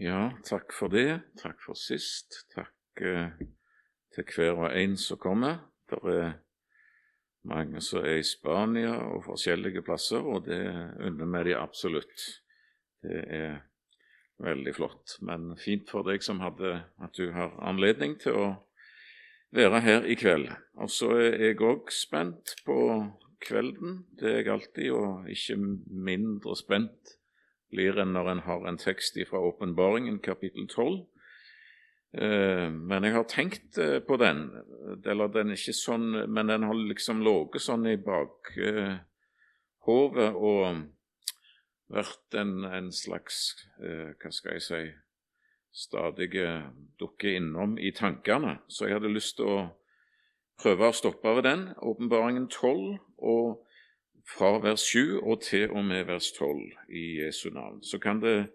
Ja, takk for det. Takk for sist. Takk eh, til hver og en som kommer. Det er mange som er i Spania og forskjellige plasser, og det unner vi dem absolutt. Det er veldig flott. Men fint for deg som hadde at du har anledning til å være her i kveld. Og så er jeg òg spent på kvelden. Det er jeg alltid, og ikke mindre spent blir en når en har en tekst fra Åpenbaringen, kapittel 12. Eh, men jeg har tenkt eh, på den, eller den er ikke sånn, men den har liksom ligget sånn i bakhovet og vært en, en slags eh, Hva skal jeg si stadig dukke innom i tankene. Så jeg hadde lyst til å prøve å stoppe ved den, åpenbaringen 12, og fra vers 7 og til og med vers 12 i Jesu navn. Så kan det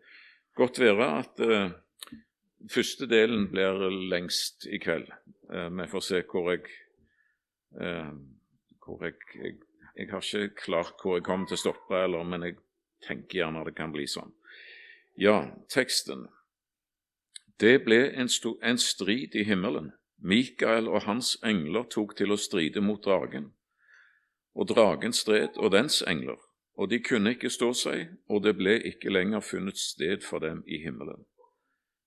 godt være at uh, første delen blir lengst i kveld. Uh, vi får se hvor jeg uh, hvor jeg, jeg, jeg, har ikke klart hvor jeg kommer til å stoppe, eller, men jeg tenker gjerne det kan bli sånn. Ja, teksten. Det ble en, en strid i himmelen. Mikael og hans engler tok til å stride mot dragen og dragen stred og dens engler, og de kunne ikke stå seg, og det ble ikke lenger funnet sted for dem i himmelen.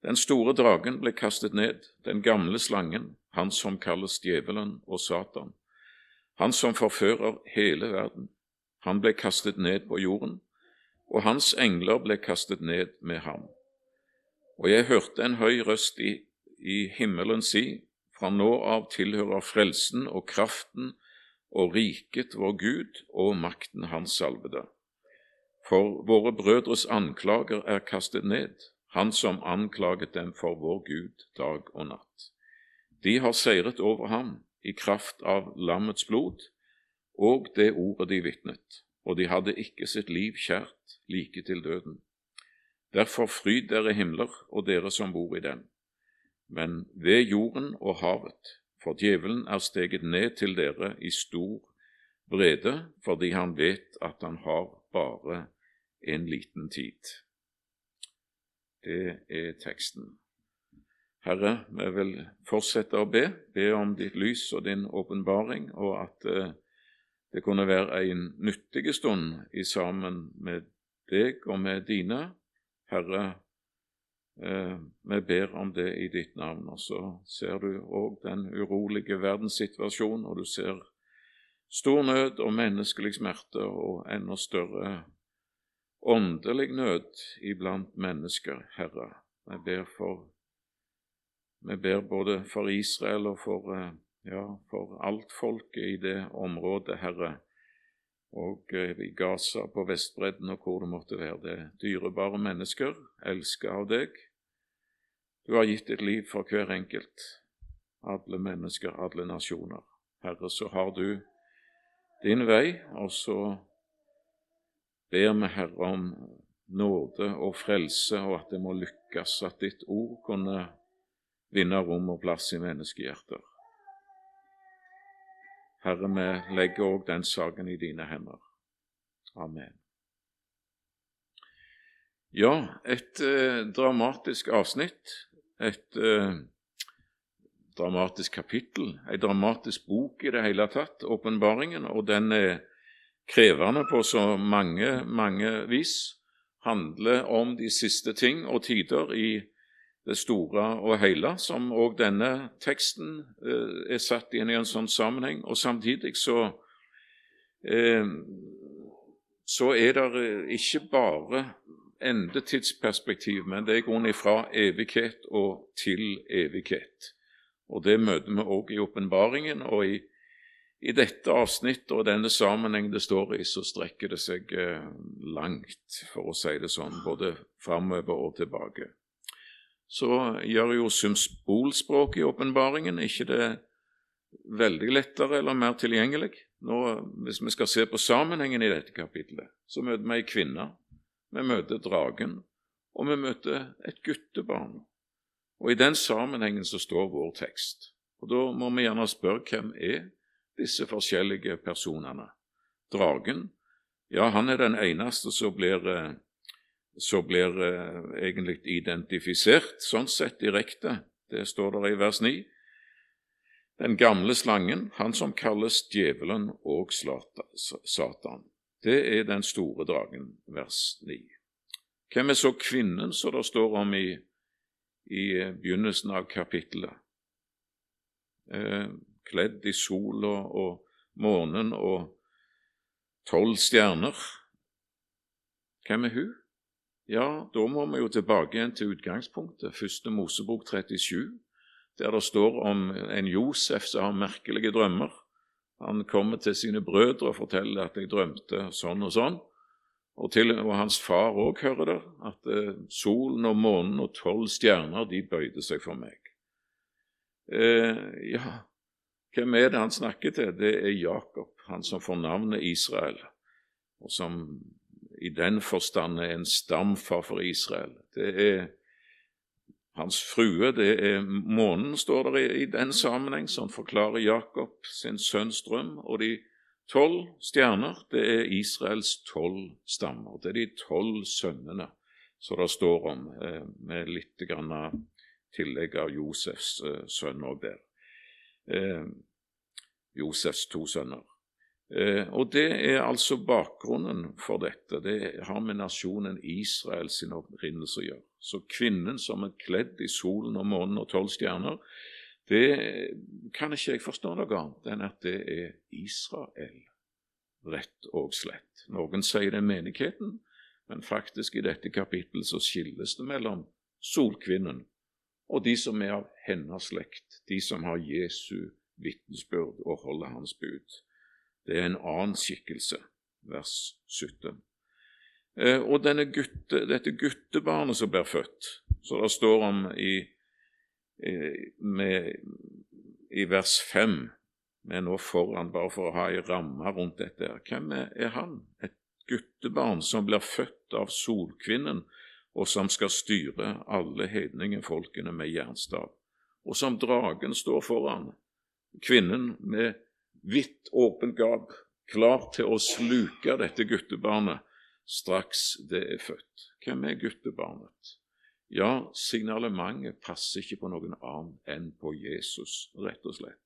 Den store dragen ble kastet ned, den gamle slangen, han som kalles djevelen og Satan, han som forfører hele verden. Han ble kastet ned på jorden, og hans engler ble kastet ned med ham. Og jeg hørte en høy røst i, i himmelen si, fra nå av tilhører frelsen og kraften og riket vår Gud og makten Hans salvede. For våre brødres anklager er kastet ned, han som anklaget dem for vår Gud dag og natt. De har seiret over ham i kraft av lammets blod og det ordet de vitnet, og de hadde ikke sitt liv kjært like til døden. Derfor fryd dere himler og dere som bor i dem. Men ved jorden og havet for djevelen er steget ned til dere i stor vrede, fordi han vet at han har bare en liten tid. Det er teksten. Herre, vi vil fortsette å be, be om ditt lys og din åpenbaring, og at eh, det kunne være en nyttig stund i sammen med deg og med dine. Herre, vi ber om det i ditt navn. Og så ser du òg den urolige verdenssituasjonen, og du ser stor nød og menneskelig smerte og enda større åndelig nød iblant mennesker, Herre. Vi ber, for, vi ber både for Israel og for, eh, ja, for alt folket i det området, Herre, og eh, i Gaza, på Vestbredden og hvor det måtte være. Det dyrebare mennesker, elska av deg, du har gitt ditt liv for hver enkelt, alle mennesker, alle nasjoner. Herre, så har du din vei, og så ber vi, Herre, om nåde og frelse, og at det må lykkes, at ditt ord kunne vinne rom og plass i menneskehjerter. Herre, vi legger òg den saken i dine hender. Amen. Ja, et eh, dramatisk avsnitt et eh, dramatisk kapittel, ei dramatisk bok i det hele tatt, åpenbaringen, og den er krevende på så mange, mange vis. Handler om de siste ting og tider i det store og hele, som òg denne teksten eh, er satt inn i en sånn sammenheng. Og samtidig så, eh, så er det ikke bare endetidsperspektiv, men det er grunnen fra evighet og til evighet. Og Det møter vi også i åpenbaringen. Og i, i, dette avsnittet og denne sammenheng det står i, så strekker det seg eh, langt, for å si det sånn, både framover og tilbake. Så gjør jo symbolspråket i åpenbaringen ikke det veldig lettere eller mer tilgjengelig. Nå, Hvis vi skal se på sammenhengen i dette kapitlet, så møter vi ei kvinne vi møter dragen, og vi møter et guttebarn. Og I den sammenhengen så står vår tekst. Og Da må vi gjerne spørre hvem er disse forskjellige personene. Dragen, ja, han er den eneste som blir, eh, så blir eh, egentlig identifisert sånn sett direkte. Det står der i vers 9. Den gamle slangen, han som kalles djevelen og Satan. Det er den store dragen, vers 9. Hvem er så kvinnen som det står om i, i begynnelsen av kapittelet? Eh, kledd i sol og, og månen og tolv stjerner. Hvem er hun? Ja, da må vi jo tilbake igjen til utgangspunktet, første Mosebok 37, der det står om en Josef som har merkelige drømmer. Han kommer til sine brødre og forteller at 'jeg drømte sånn og sånn'. Og, til, og hans far òg hører det, at eh, solen og månen og tolv stjerner de bøyde seg for meg. Eh, ja, hvem er det han snakker til? Det er Jakob, han som får navnet Israel, og som i den forstand er en stamfar for Israel. Det er hans frue, det er månen, står det i, i den sammenheng, som forklarer Jakob sin sønns drøm. Og de tolv stjerner, det er Israels tolv stammer. Det er de tolv sønnene som det står om, eh, med litt grann tillegg av Josefs eh, sønn der. Eh, Josefs to sønner. Eh, og Det er altså bakgrunnen for dette. Det har med nasjonen Israel sin opprinnelse å gjøre. Så kvinnen som er kledd i solen og månen og tolv stjerner, det kan ikke jeg forstå noe annet enn at det er Israel, rett og slett. Noen sier det er menigheten, men faktisk i dette kapittelet så skilles det mellom solkvinnen og de som er av hennes slekt, de som har Jesu vitnesbyrd og holder hans bud. Det er en annen skikkelse, vers 17. Eh, og gutte, dette guttebarnet som blir født, så det står om i, med, i vers 5 Vi er nå foran bare for å ha ei ramme rundt dette. Hvem er, han? Et guttebarn som blir født av solkvinnen, og som skal styre alle hedningefolkene med jernstav, og som dragen står foran, kvinnen med vidt åpent gap, klar til å sluke dette guttebarnet straks det er født. Hvem er guttebarnet? Ja, signalementet passer ikke på noen annen enn på Jesus, rett og slett.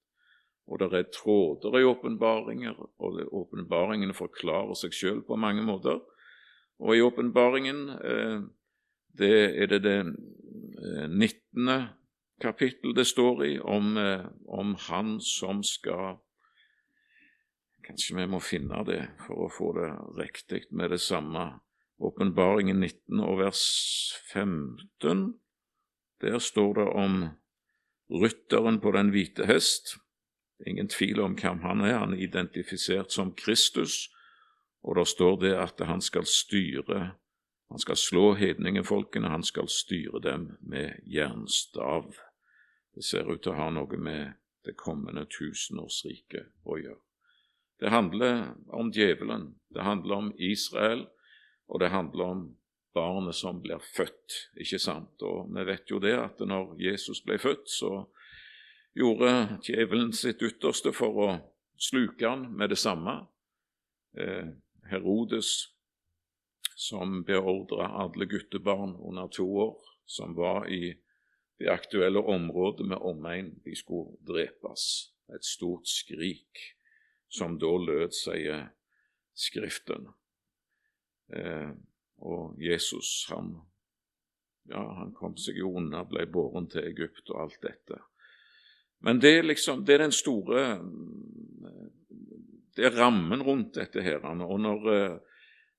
Og det er tråder i åpenbaringer, og åpenbaringene forklarer seg sjøl på mange måter. Og i åpenbaringen eh, er det det 19. Eh, kapittel det står i, om, eh, om han som skal Kanskje vi må finne det for å få det riktig med det samme. Åpenbaringen 19 og vers 15. Der står det om rytteren på den hvite hest. Ingen tvil om hvem han er. Han er identifisert som Kristus, og der står det at han skal styre han skal slå hedningefolkene, han skal styre dem med jernstav. Det ser ut til å ha noe med det kommende tusenårsriket å gjøre. Det handler om djevelen, det handler om Israel, og det handler om barnet som blir født, ikke sant? Og vi vet jo det at når Jesus ble født, så gjorde djevelen sitt ytterste for å sluke han med det samme. Eh, Herodes som beordra alle guttebarn under to år som var i det aktuelle området med omegn, de skulle drepes. Et stort skrik som da lød, sier Skriften. Eh, og Jesus, han, ja, han kom seg jo unna, ble båren til Egypt og alt dette. Men det er liksom, det er den store Det er rammen rundt dette her. Og når eh,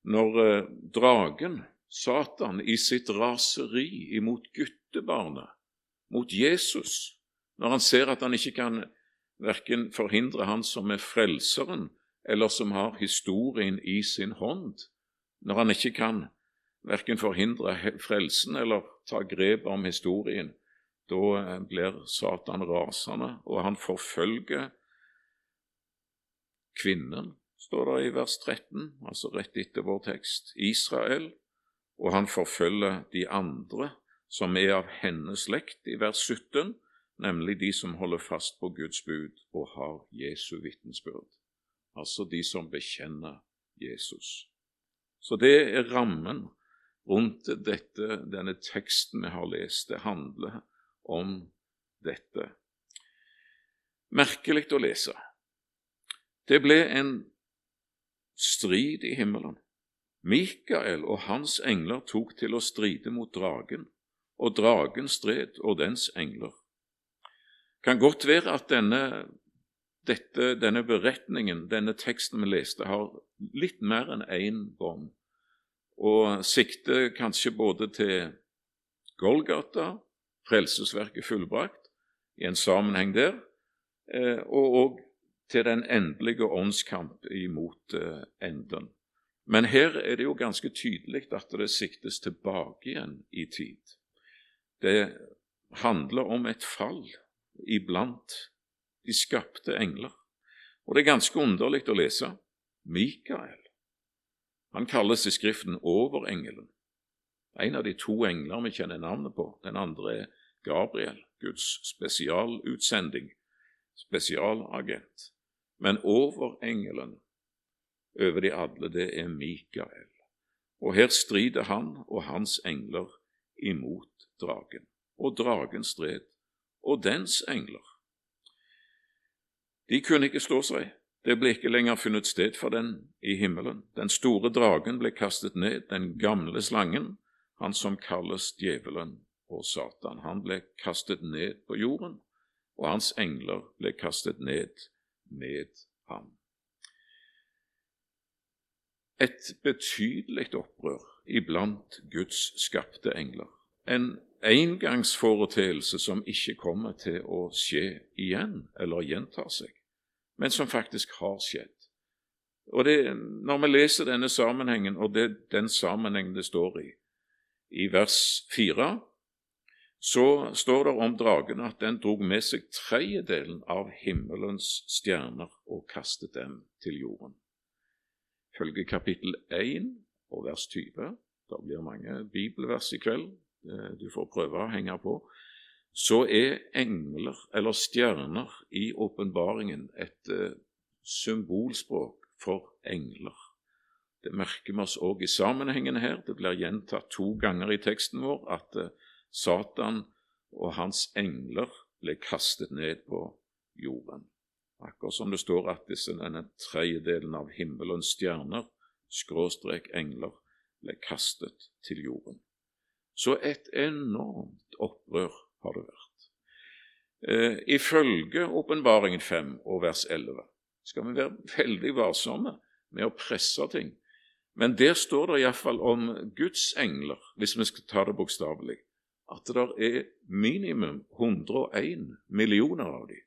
når eh, dragen, Satan, i sitt raseri imot guttebarnet, mot Jesus, når han ser at han ikke kan verken forhindre han som er frelseren, eller som har historien i sin hånd, når han ikke kan. Verken forhindre frelsen eller ta grep om historien, da eh, blir Satan rasende, og han forfølger kvinnen står det i vers 13, altså rett etter vår tekst, Israel, og han forfølger de andre som er av hennes slekt, i vers 17, nemlig de som holder fast på Guds bud og har Jesu vitnesbyrd, altså de som bekjenner Jesus. Så det er rammen rundt dette, denne teksten vi har lest. Det handler om dette. Merkelig å lese. Det ble en strid i himmelen. Mikael og hans engler tok til å stride mot dragen, og dragen stred og dens engler. Kan godt være at denne, dette, denne beretningen, denne teksten vi leste, har litt mer enn én bånd, og sikter kanskje både til Golgata, frelsesverket fullbrakt, i en sammenheng der, eh, og òg til den endelige åndskamp imot eh, enden. Men her er det jo ganske tydelig at det siktes tilbake igjen i tid. Det handler om et fall iblant de skapte engler. Og det er ganske underlig å lese. Mikael han kalles i Skriften overengelen. En av de to engler vi kjenner navnet på. Den andre er Gabriel, Guds spesialutsending, spesialagent. Men overengelen over de alle, det er Mikael. Og her strider han og hans engler imot dragen. Og dragen stred, og dens engler. De kunne ikke stå seg, det ble ikke lenger funnet sted for den i himmelen. Den store dragen ble kastet ned, den gamle slangen, han som kalles djevelen og Satan. Han ble kastet ned på jorden, og hans engler ble kastet ned med ham et betydelig opprør iblant Guds skapte engler. En engangsforeteelse som ikke kommer til å skje igjen eller gjenta seg, men som faktisk har skjedd. Og det, Når vi leser denne sammenhengen, og det er den sammenhengen det står i, i vers 4, så står det om dragen at den drog med seg tredjedelen av himmelens stjerner og kastet dem til jorden følge kapittel 1 og vers 20. Det blir mange bibelvers i kveld, du får prøve å henge på. Så er engler, eller stjerner, i åpenbaringen et uh, symbolspråk for engler. Det merker vi oss òg i sammenhengen her. Det blir gjentatt to ganger i teksten vår at uh, Satan og hans engler ble kastet ned på jorden. Akkurat som det står at disse, denne tredjedelen av himmelens stjerner, skråstrek engler, ble kastet til jorden. Så et enormt opprør har det vært. Eh, ifølge Åpenbaringen 5 og vers 11 skal vi være veldig varsomme med å presse ting. Men der står det iallfall om Guds engler, hvis vi skal ta det bokstavelig, at det er minimum 101 millioner av dem.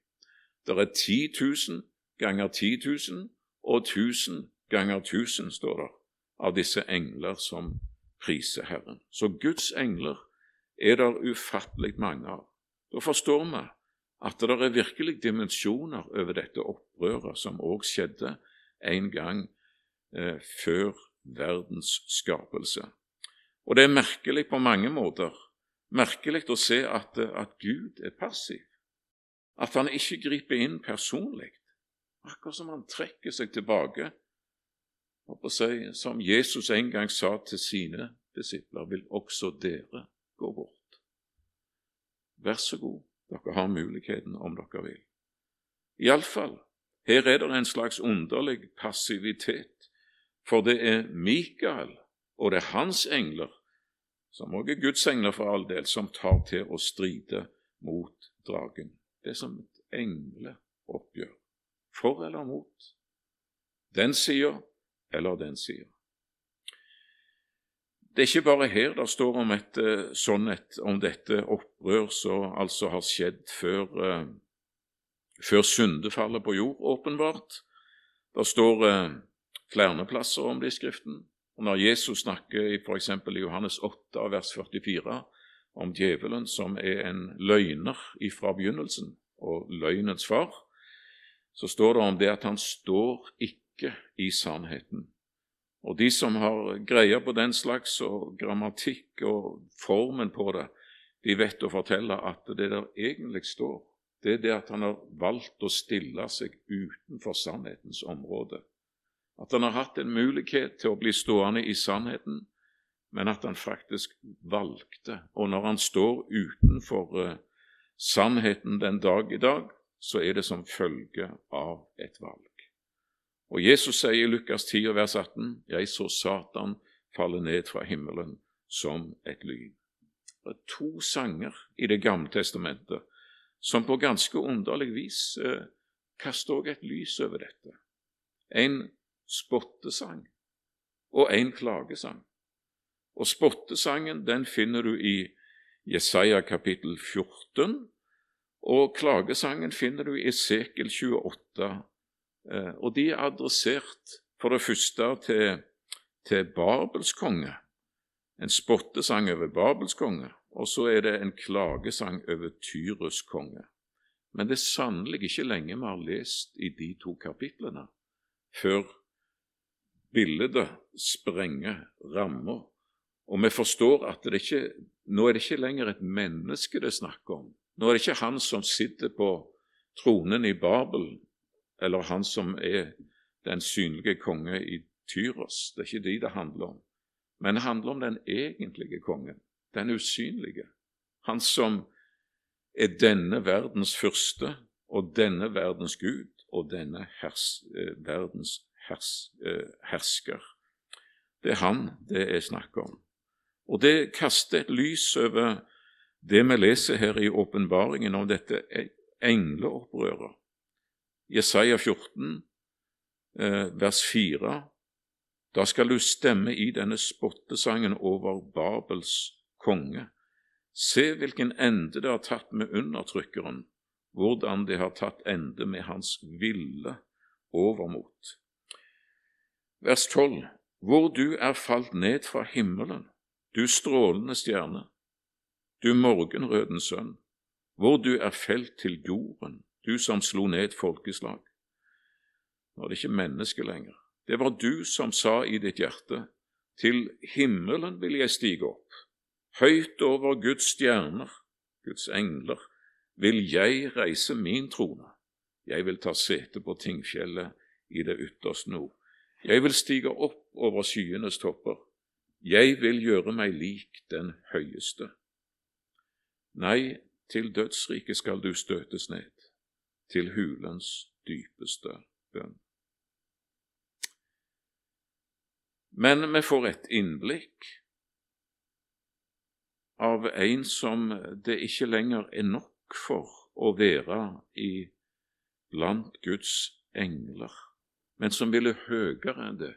Det er 10 000 ganger 10 000 og 1000 ganger 1000, står det, av disse engler som priser Herren. Så Guds engler er det ufattelig mange av. Da forstår vi at det er virkelig dimensjoner over dette opprøret som òg skjedde en gang eh, før verdens skapelse. Og det er merkelig på mange måter. Merkelig å se at, at Gud er passiv. At han ikke griper inn personlig, akkurat som han trekker seg tilbake. Som Jesus en gang sa til sine disipler, vil også dere gå bort. Vær så god, dere har muligheten om dere vil. Iallfall, her er det en slags underlig passivitet, for det er Mikael og det er hans engler, som også er Guds engler for all del, som tar til å stride mot dragen. Det er som et engleoppgjør. For eller mot. Den sida eller den sida. Det er ikke bare her det står om, et, eh, sånn et, om dette opprør som altså har skjedd før, uh, før syndefallet på jord, åpenbart. Det står uh, flere plasser om det i Skriften. Og Når Jesus snakker f.eks. i Johannes 8, vers 44, om djevelen som er en løgner ifra begynnelsen og løgnens far, så står det om det at han står ikke i sannheten. Og de som har greie på den slags og grammatikk og formen på det, de vet å fortelle at det der egentlig står, det er det at han har valgt å stille seg utenfor sannhetens område. At han har hatt en mulighet til å bli stående i sannheten, men at han faktisk valgte. Og når han står utenfor uh, sannheten den dag i dag, så er det som følge av et valg. Og Jesus sier i Lukas 10, vers 18, 'Jeg så Satan falle ned fra himmelen som et lyn'. Det er to sanger i Det gamle testamentet som på ganske underlig vis eh, kaster også et lys over dette. En spottesang og en klagesang. Og spottesangen den finner du i Jesaja kapittel 14, og klagesangen finner du i Esekel 28. Eh, og de er adressert for det første til, til Babels konge, en spottesang over Babels konge, og så er det en klagesang over Tyrus konge. Men det er sannelig ikke lenge vi har lest i de to kapitlene før bildet sprenger rammer, og vi forstår at det ikke, nå er det ikke lenger et menneske det er snakk om. Nå er det ikke han som sitter på tronen i Babel, eller han som er den synlige konge i Tyros. Det er ikke de det handler om. Men det handler om den egentlige kongen, den usynlige. Han som er denne verdens første og denne verdens gud og denne hers, eh, verdens hers, eh, hersker. Det er han det er snakk om. Og det kaster et lys over det vi leser her i åpenbaringen om dette engleopprøret. Jesaja 14, eh, vers 4. Da skal du stemme i denne spottesangen over Babels konge. Se hvilken ende det har tatt med undertrykkeren, hvordan det har tatt ende med hans ville overmot. Vers 12. Hvor du er falt ned fra himmelen, du strålende stjerne, du morgenrødens sønn, hvor du er felt til jorden, du som slo ned folkeslag. Nå er det ikke menneske lenger. Det var du som sa i ditt hjerte, til himmelen vil jeg stige opp, høyt over Guds stjerner, Guds engler, vil jeg reise min trone. Jeg vil ta sete på tingfjellet i det ytterste nord. Jeg vil stige opp over skyenes topper. Jeg vil gjøre meg lik den høyeste. Nei, til dødsriket skal du støtes ned, til hulens dypeste bønn. Men vi får et innblikk av en som det ikke lenger er nok for å være i blant Guds engler, men som ville høyere enn det.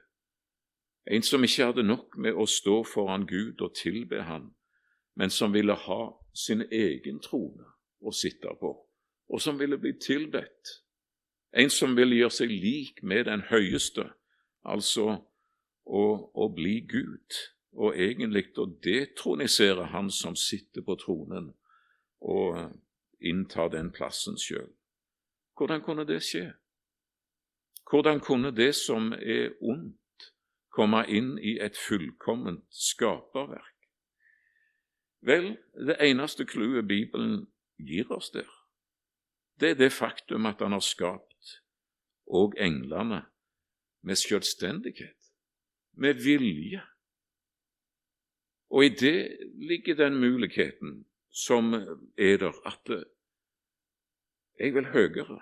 En som ikke hadde nok med å stå foran Gud og tilbe Han, men som ville ha sin egen trone å sitte på, og som ville bli tilbedt. En som ville gjøre seg lik med den høyeste, altså å, å bli Gud, og egentlig å detronisere Han som sitter på tronen, og innta den plassen sjøl. Hvordan kunne det skje? Hvordan kunne det som er ondt, komme inn i et fullkomment skaperverk? Vel, det eneste clouet Bibelen gir oss der, det er det faktum at han har skapt og englene med selvstendighet, med vilje. Og i det ligger den muligheten som er der, at jeg vil høyere,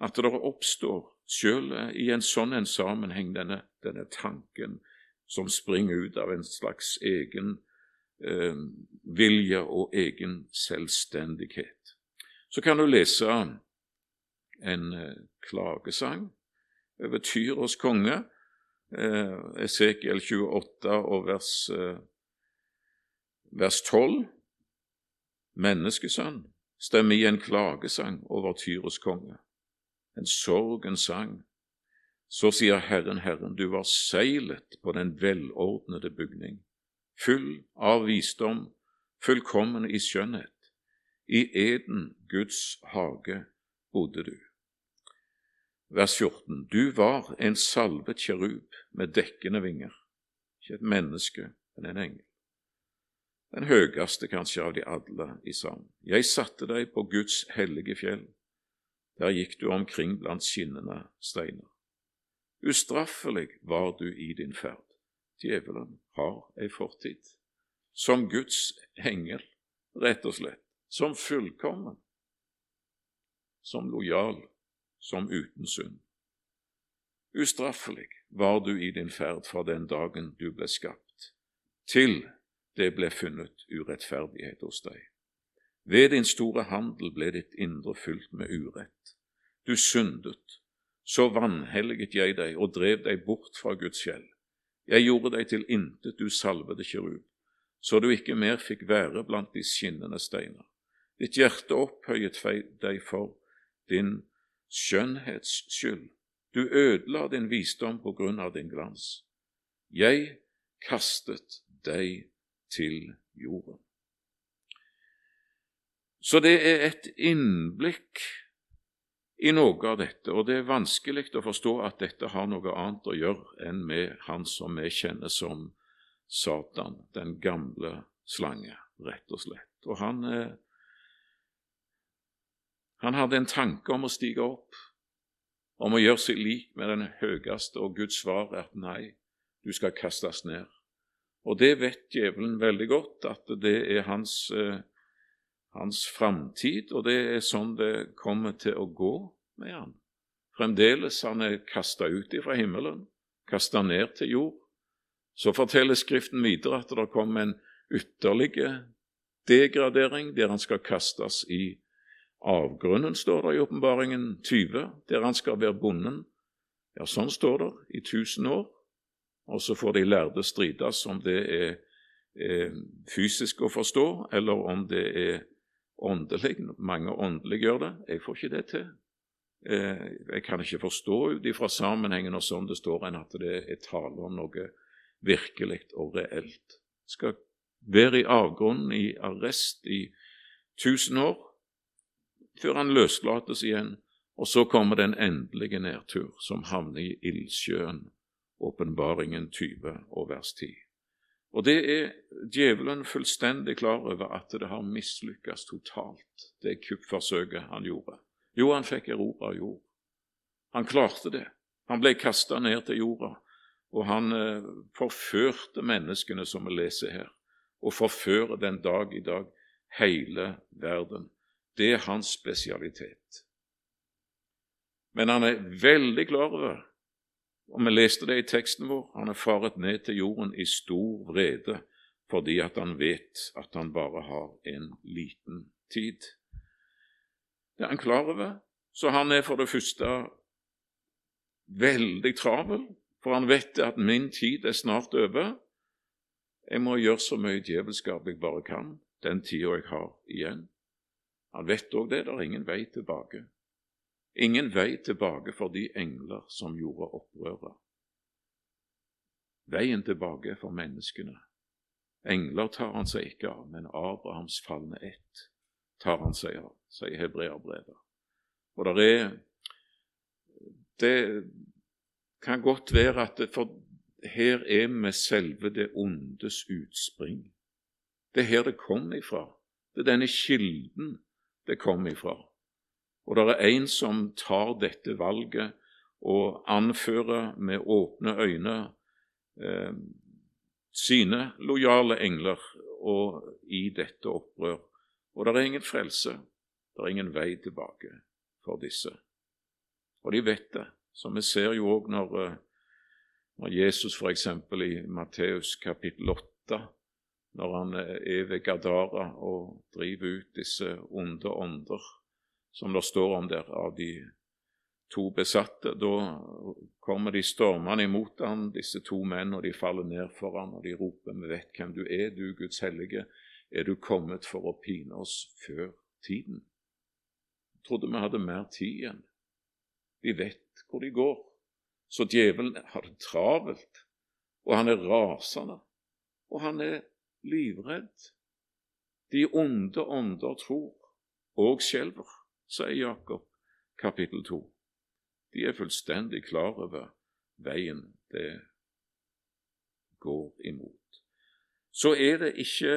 at det oppstår selv i en sånn en sammenheng denne, denne tanken som springer ut av en slags egen eh, vilje og egen selvstendighet. Så kan du lese en eh, klagesang over Tyros konge, eh, Esekiel 28 og vers, eh, vers 12. Menneskesønn, stem i en klagesang over Tyros konge, en sorgens sang. Så sier Herren, Herren, du var seilet på den velordnede bygning full av visdom, fullkommen i skjønnhet. I eden, Guds hage, bodde du. Vers 14. Du var en salvet kjerub med dekkende vinger, ikke et menneske, men en engel. Den høyeste kanskje av de alle i sang. Jeg satte deg på Guds hellige fjell. Der gikk du omkring blant skinnende steiner. Ustraffelig var du i din ferd djevelen har ei fortid. Som Guds engel, rett og slett. Som fullkommen. Som lojal. Som uten synd. Ustraffelig var du i din ferd fra den dagen du ble skapt, til det ble funnet urettferdighet hos deg. Ved din store handel ble ditt indre fylt med urett. Du syndet, så vanhelliget jeg deg og drev deg bort fra Guds fjell. Jeg gjorde deg til intet, du salvede kirub, så du ikke mer fikk være blant de skinnende steiner. Ditt hjerte opphøyet deg for din skjønnhets skyld. Du ødela din visdom på grunn av din glans. Jeg kastet deg til jorden. Så det er et innblikk i noe av dette, og det er vanskelig å forstå at dette har noe annet å gjøre enn med han som vi kjenner som Satan, den gamle slange, rett og slett. Og han, eh, han hadde en tanke om å stige opp, om å gjøre seg lik med den høyeste, og Guds svar er at nei, du skal kastes ned. Og det vet djevelen veldig godt, at det er hans eh, hans framtid, og det er sånn det kommer til å gå med han. Fremdeles han er kasta ut fra himmelen, kasta ned til jord. Så forteller Skriften videre at det kommer en ytterligere degradering, der han skal kastes i avgrunnen, står det i Åpenbaringen 20, der han skal være bonden. Ja, sånn står det i tusen år. Og så får de lærde strides om det er, er fysisk å forstå, eller om det er åndelig. Mange åndelig gjør det. Jeg får ikke det til. Eh, jeg kan ikke forstå ut ifra sammenhengen og sånn det står enn at det er tale om noe virkelig og reelt. Skal være i avgrunnen, i arrest, i tusen år, før han løslates igjen. Og så kommer den endelige nedtur, som havner i ildsjøen, åpenbaringen 20 og vers 10. Og det er djevelen fullstendig klar over at det har mislykkes totalt, det kuppforsøket han gjorde. Jo, han fikk erobra jord. Han klarte det. Han ble kasta ned til jorda, og han eh, forførte menneskene, som vi leser her, og forfører den dag i dag hele verden. Det er hans spesialitet. Men han er veldig klar over og Vi leste det i teksten vår. Han er faret ned til jorden i stor vrede fordi at han vet at han bare har en liten tid. Det er han klar over, så han er for det første veldig travel, for han vet at min tid er snart over. Jeg må gjøre så mye djevelskap jeg bare kan den tida jeg har igjen. Han vet òg det, det er ingen vei tilbake. Ingen vei tilbake for de engler som gjorde opprøret. Veien tilbake er for menneskene. Engler tar han seg ikke av, men Abrahams falne ett tar han seg av, sier hebreerbrevet. Og det er Det kan godt være at det, for her er vi selve det ondes utspring. Det er her det kom ifra. Det er denne kilden det kom ifra. Og det er en som tar dette valget og anfører med åpne øyne eh, sine lojale engler og i dette opprør. Og det er ingen frelse, det er ingen vei tilbake for disse. Og de vet det. Så vi ser jo òg når, eh, når Jesus f.eks. i Matteus kapittel 8, når han er ved Gadara og driver ut disse onde ånder som det står om der, av de to besatte. Da kommer de stormende imot ham, disse to menn, og de faller ned for ham, og de roper, 'Vi vet hvem du er, du Guds hellige. Er du kommet for å pine oss før tiden?' Jeg trodde vi hadde mer tid igjen. De vet hvor de går. Så djevelen har det travelt, og han er rasende, og han er livredd. De onde ånder tror og skjelver sier Jakob kapittel 2. De er fullstendig klar over veien det går imot. Så er det ikke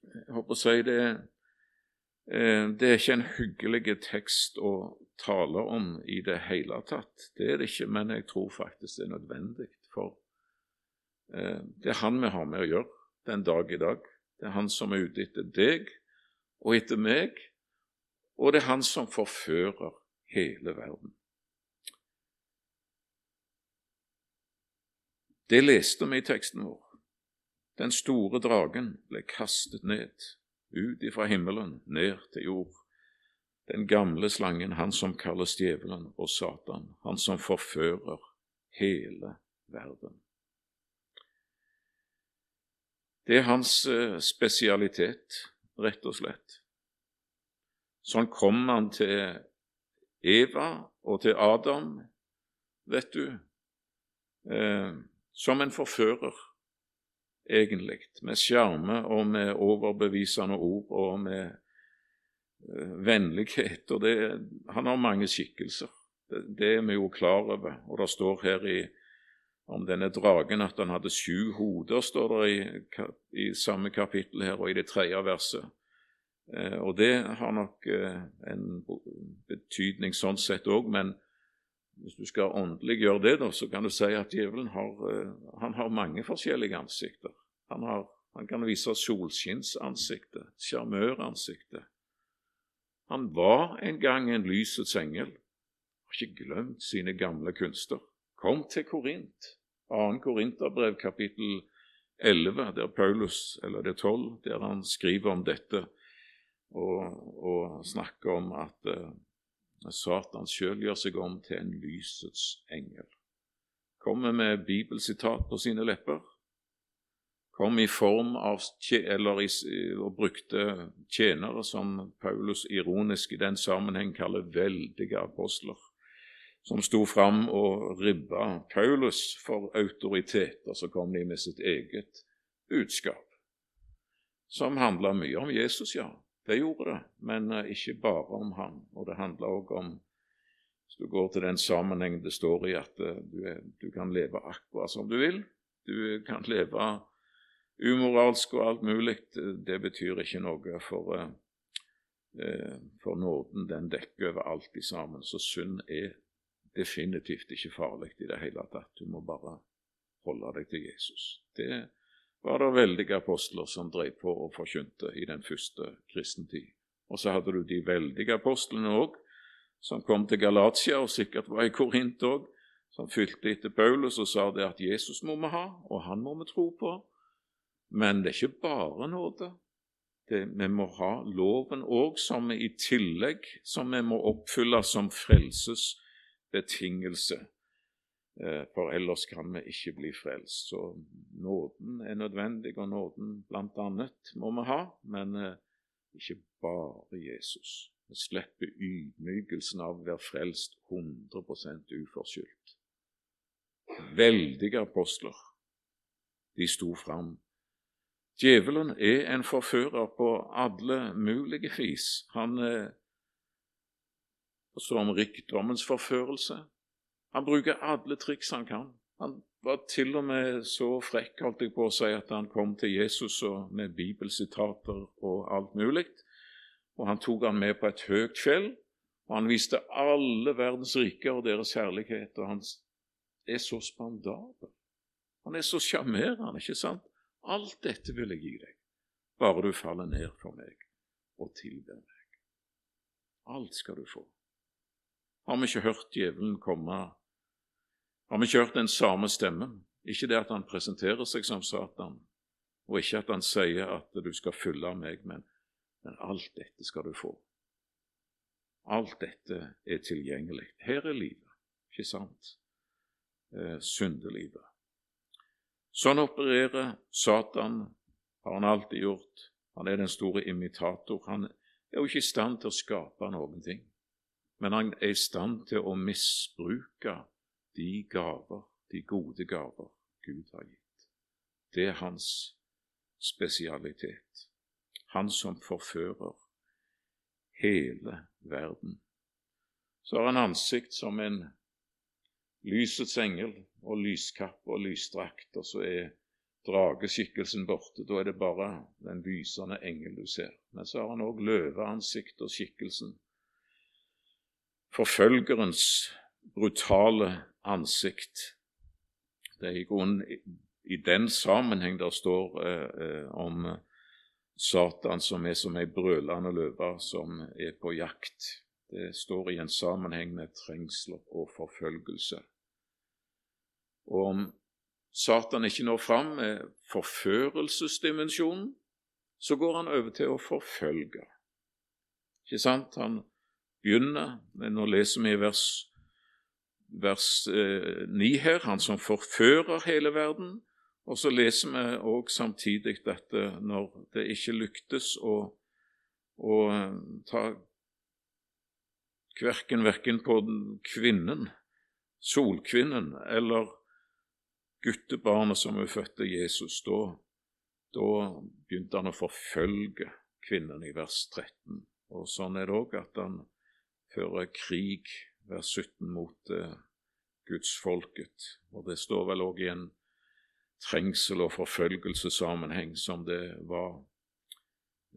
Jeg håper å si det eh, Det er ikke en hyggelig tekst å tale om i det hele tatt. Det er det ikke, men jeg tror faktisk det er nødvendig. For Eh, det er han vi har med å gjøre den dag i dag. Det er han som er ute etter deg og etter meg, og det er han som forfører hele verden. Det leste vi i teksten vår. Den store dragen ble kastet ned, ut ifra himmelen, ned til jord. Den gamle slangen, han som kalles djevelen og Satan, han som forfører hele verden. Det er hans eh, spesialitet, rett og slett. Sånn kom han til Eva og til Adam, vet du, eh, som en forfører, egentlig, med sjarme og med overbevisende ord og med eh, vennlighet. Og det, han har mange skikkelser, det, det, er vi jo klar over. Og det står her i, om denne dragen at han hadde sju hoder, står det i, i samme kapittel her og i det tredje verset. Eh, og det har nok eh, en betydning sånn sett òg, men hvis du skal åndelig gjøre det, da, så kan du si at djevelen har, eh, han har mange forskjellige ansikter. Han, har, han kan vise solskinnsansiktet, sjarmøransiktet. Han var en gang en lysets engel. Har ikke glemt sine gamle kunster. Kom til Korint, 2. Korinterbrev kapittel 11, der Paulus, eller det 12, der han skriver om dette og, og snakker om at uh, Satan sjøl gjør seg om til en lysets engel. Kommer med bibelsitat på sine lepper. Kom i form av eller i, og brukte tjenere som Paulus ironisk i den sammenheng kaller veldige apostler, som sto fram og ribba Paulus for autoritet, og så kom de med sitt eget budskap, som handla mye om Jesus, ja, det gjorde det, men eh, ikke bare om han. Og det handler òg om Hvis du går til den sammenhengen det står i, at eh, du, er, du kan leve akkurat som du vil. Du kan leve umoralsk og alt mulig. Det betyr ikke noe, for, eh, for nåden den dekker over alt i sammen. Så synd er definitivt ikke farlig i det hele tatt. Du må bare holde deg til Jesus. Det var det veldige apostler som drev på og forkynte i den første kristentid. Og så hadde du de veldige apostlene òg, som kom til Galatia, og sikkert var i Korint òg, som fylte etter Paulus og sa det at Jesus må vi ha, og han må vi tro på. Men det er ikke bare nåde. Det, vi må ha loven òg, som vi i tillegg som vi må oppfylle som frelses betingelse. Eh, for ellers kan vi ikke bli frelst. Så nåden er nødvendig, og nåden blant annet må vi ha, men eh, ikke bare Jesus. Vi slipper ydmykelsen av å være frelst 100 uforskyldt. Veldige apostler, de sto fram. Djevelen er en forfører på alle mulige vis. Han forstår om rikdommens forførelse, han bruker alle triks han kan. Han var til og med så frekk holdt jeg på å si, at han kom til Jesus med bibelsitater og alt mulig. Og Han tok han med på et høyt fjell, og han viste alle verdens riker og deres herlighet. Og han er så spandabel. Han er så sjarmerende, ikke sant? Alt dette vil jeg gi deg, bare du faller ned for meg og tilber meg. Alt skal du få. Har vi ikke hørt djevelen komme har vi ikke hørt den samme stemmen? Ikke det at han presenterer seg som Satan, og ikke at han sier at du skal følge meg, men, men alt dette skal du få. Alt dette er tilgjengelig. Her er livet, ikke sant? Eh, syndelivet. Sånn opererer Satan, har han alltid gjort. Han er den store imitator. Han er jo ikke i stand til å skape noen ting, men han er i stand til å misbruke de gaver, de gode gaver Gud har gitt. Det er hans spesialitet. Han som forfører hele verden. Så har han ansikt som en lysets engel og lyskappe og lysdrakt, og så er drageskikkelsen borte. Da er det bare den lysende engel du ser. Men så har han òg løveansikt og skikkelsen. Forfølgerens brutale ansikt. Det er i grunnen i den sammenheng der står eh, eh, om Satan som er som ei brølende løve som er på jakt. Det står i en sammenheng med trengsler og forfølgelse. Og om Satan ikke når fram med forførelsesdimensjonen, så går han over til å forfølge. Ikke sant? Han begynner, nå leser vi i vers, vers eh, 9 her, han som forfører hele verden. Og så leser vi òg samtidig dette når det ikke lyktes å, å eh, ta kverken verken på kvinnen, solkvinnen, eller guttebarnet som hun fødte Jesus. Da, da begynte han å forfølge kvinnen i vers 13. Og sånn er det òg at han fører krig, vers 17, mot eh, gudsfolket. Og det står vel òg i en trengsel- og forfølgelsessammenheng som det var,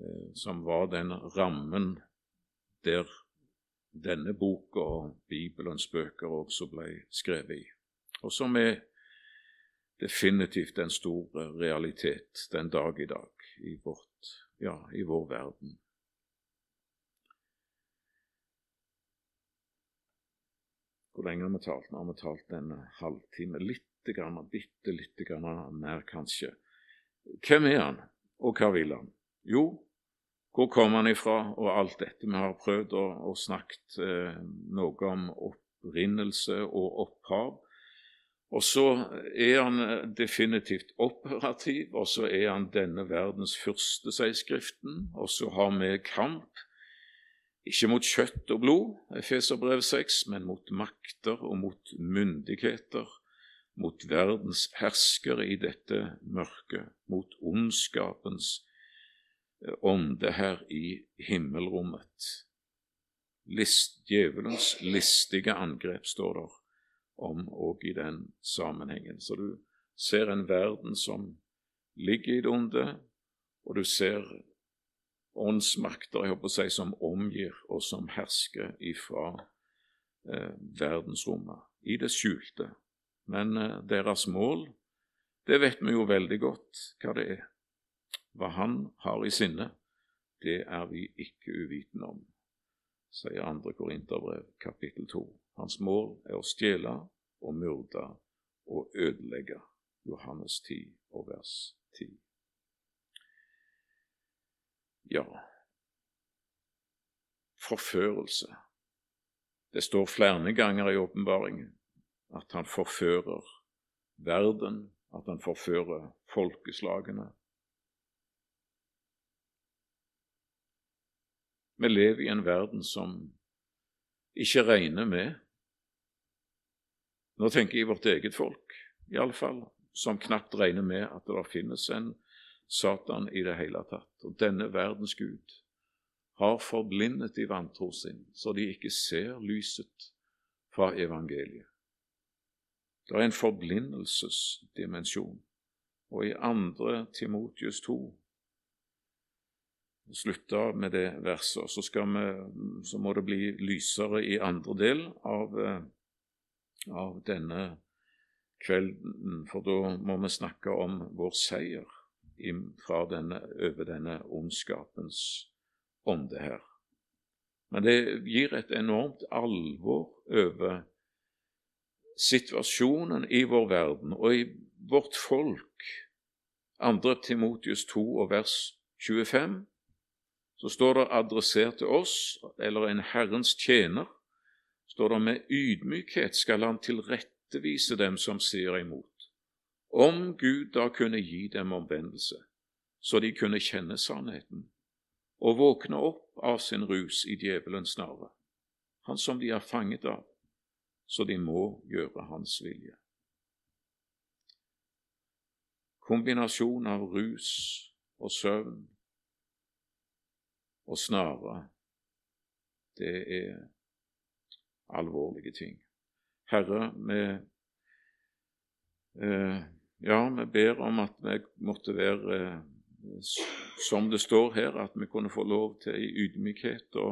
eh, som var den rammen der denne boka og Bibelens bøker også ble skrevet i, og som er definitivt en stor realitet den dag i dag i, vårt, ja, i vår verden. Hvor lenge har vi talt? Nå har vi talt en halvtime. Litt, grann, bitte lite grann mer, kanskje. Hvem er han, og hva vil han? Jo, hvor kommer han ifra, og alt dette vi har prøvd å, å snakket eh, noe om opprinnelse og opphav. Og så er han definitivt operativ, og så er han denne verdens første, sier Skriften. Og så har vi kamp ikke mot kjøtt og blod, Efeserbrev 6, men mot makter og mot myndigheter, mot verdens herskere i dette mørket, mot ondskapens eh, ånde her i himmelrommet. List, djevelens listige angrep står der om òg i den sammenhengen. Så du ser en verden som ligger i det onde, og du ser åndsmakter jeg håper å si, som omgir og som hersker ifra eh, verdensrommet, i det skjulte. Men eh, deres mål, det vet vi jo veldig godt hva det er. Hva han har i sinne, det er vi ikke uvitende om, sier 2. Korinterbrev kapittel 2. Hans mål er å stjele og myrde og ødelegge. Johannes 10 og vers 10. Ja, forførelse. Det står flere ganger i åpenbaringen at han forfører verden, at han forfører folkeslagene. Vi lever i en verden som ikke regner med Nå tenker jeg vårt eget folk, iallfall, som knapt regner med at det finnes en Satan i det hele tatt. Og denne verdens Gud har forblindet i vantro sin, så de ikke ser lyset fra evangeliet. Det er en forblindelsesdimensjon. Og i andre Timotius 2 slutte med det verset, så, vi, så, må det bli lysere i andre del av, eh, av denne kvelden, for da må vi snakke om vår seier denne, over denne ondskapens ånde her. Men det gir et enormt alvor over situasjonen i vår verden og i vårt folk. 2. Timotius 2 og vers 25 så står det adressert til oss, eller en Herrens tjener, står det med ydmykhet skal han tilrettevise dem som sier imot. Om Gud da kunne gi dem omvendelse, så de kunne kjenne sannheten, og våkne opp av sin rus i djevelens narre, han som de er fanget av, så de må gjøre hans vilje. Kombinasjon av rus og søvn og snare, det er alvorlige ting. Herre, med eh, ja, vi ber om at vi måtte være eh, som det står her, at vi kunne få lov til i ydmykhet å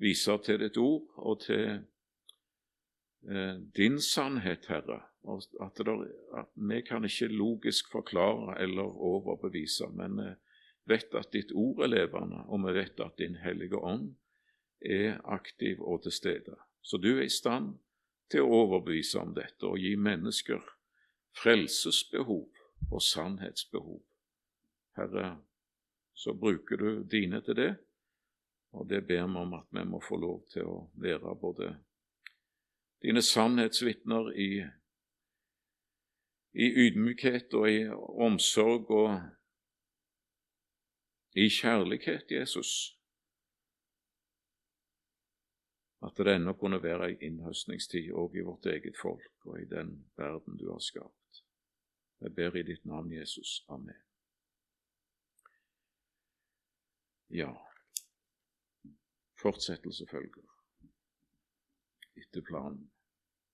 vise til ditt ord og til eh, din sannhet, Herre. At, det, at, vi kan ikke logisk forklare eller overbevise, men vi vet at ditt ord er levende, og vi vet at Din Hellige Ånd er aktiv og til stede. Så du er i stand til å overbevise om dette og gi mennesker frelsesbehov og sannhetsbehov. Herre, så bruker du dine til det, og det ber vi om at vi må få lov til å være både dine sannhetsvitner i, i ydmykhet og i omsorg og i kjærlighet, Jesus, at det ennå kunne være ei innhøstningstid òg i vårt eget folk og i den verden du har skapt. Jeg ber i ditt navn, Jesus. Amen. Ja, fortsettelse følger etter planen.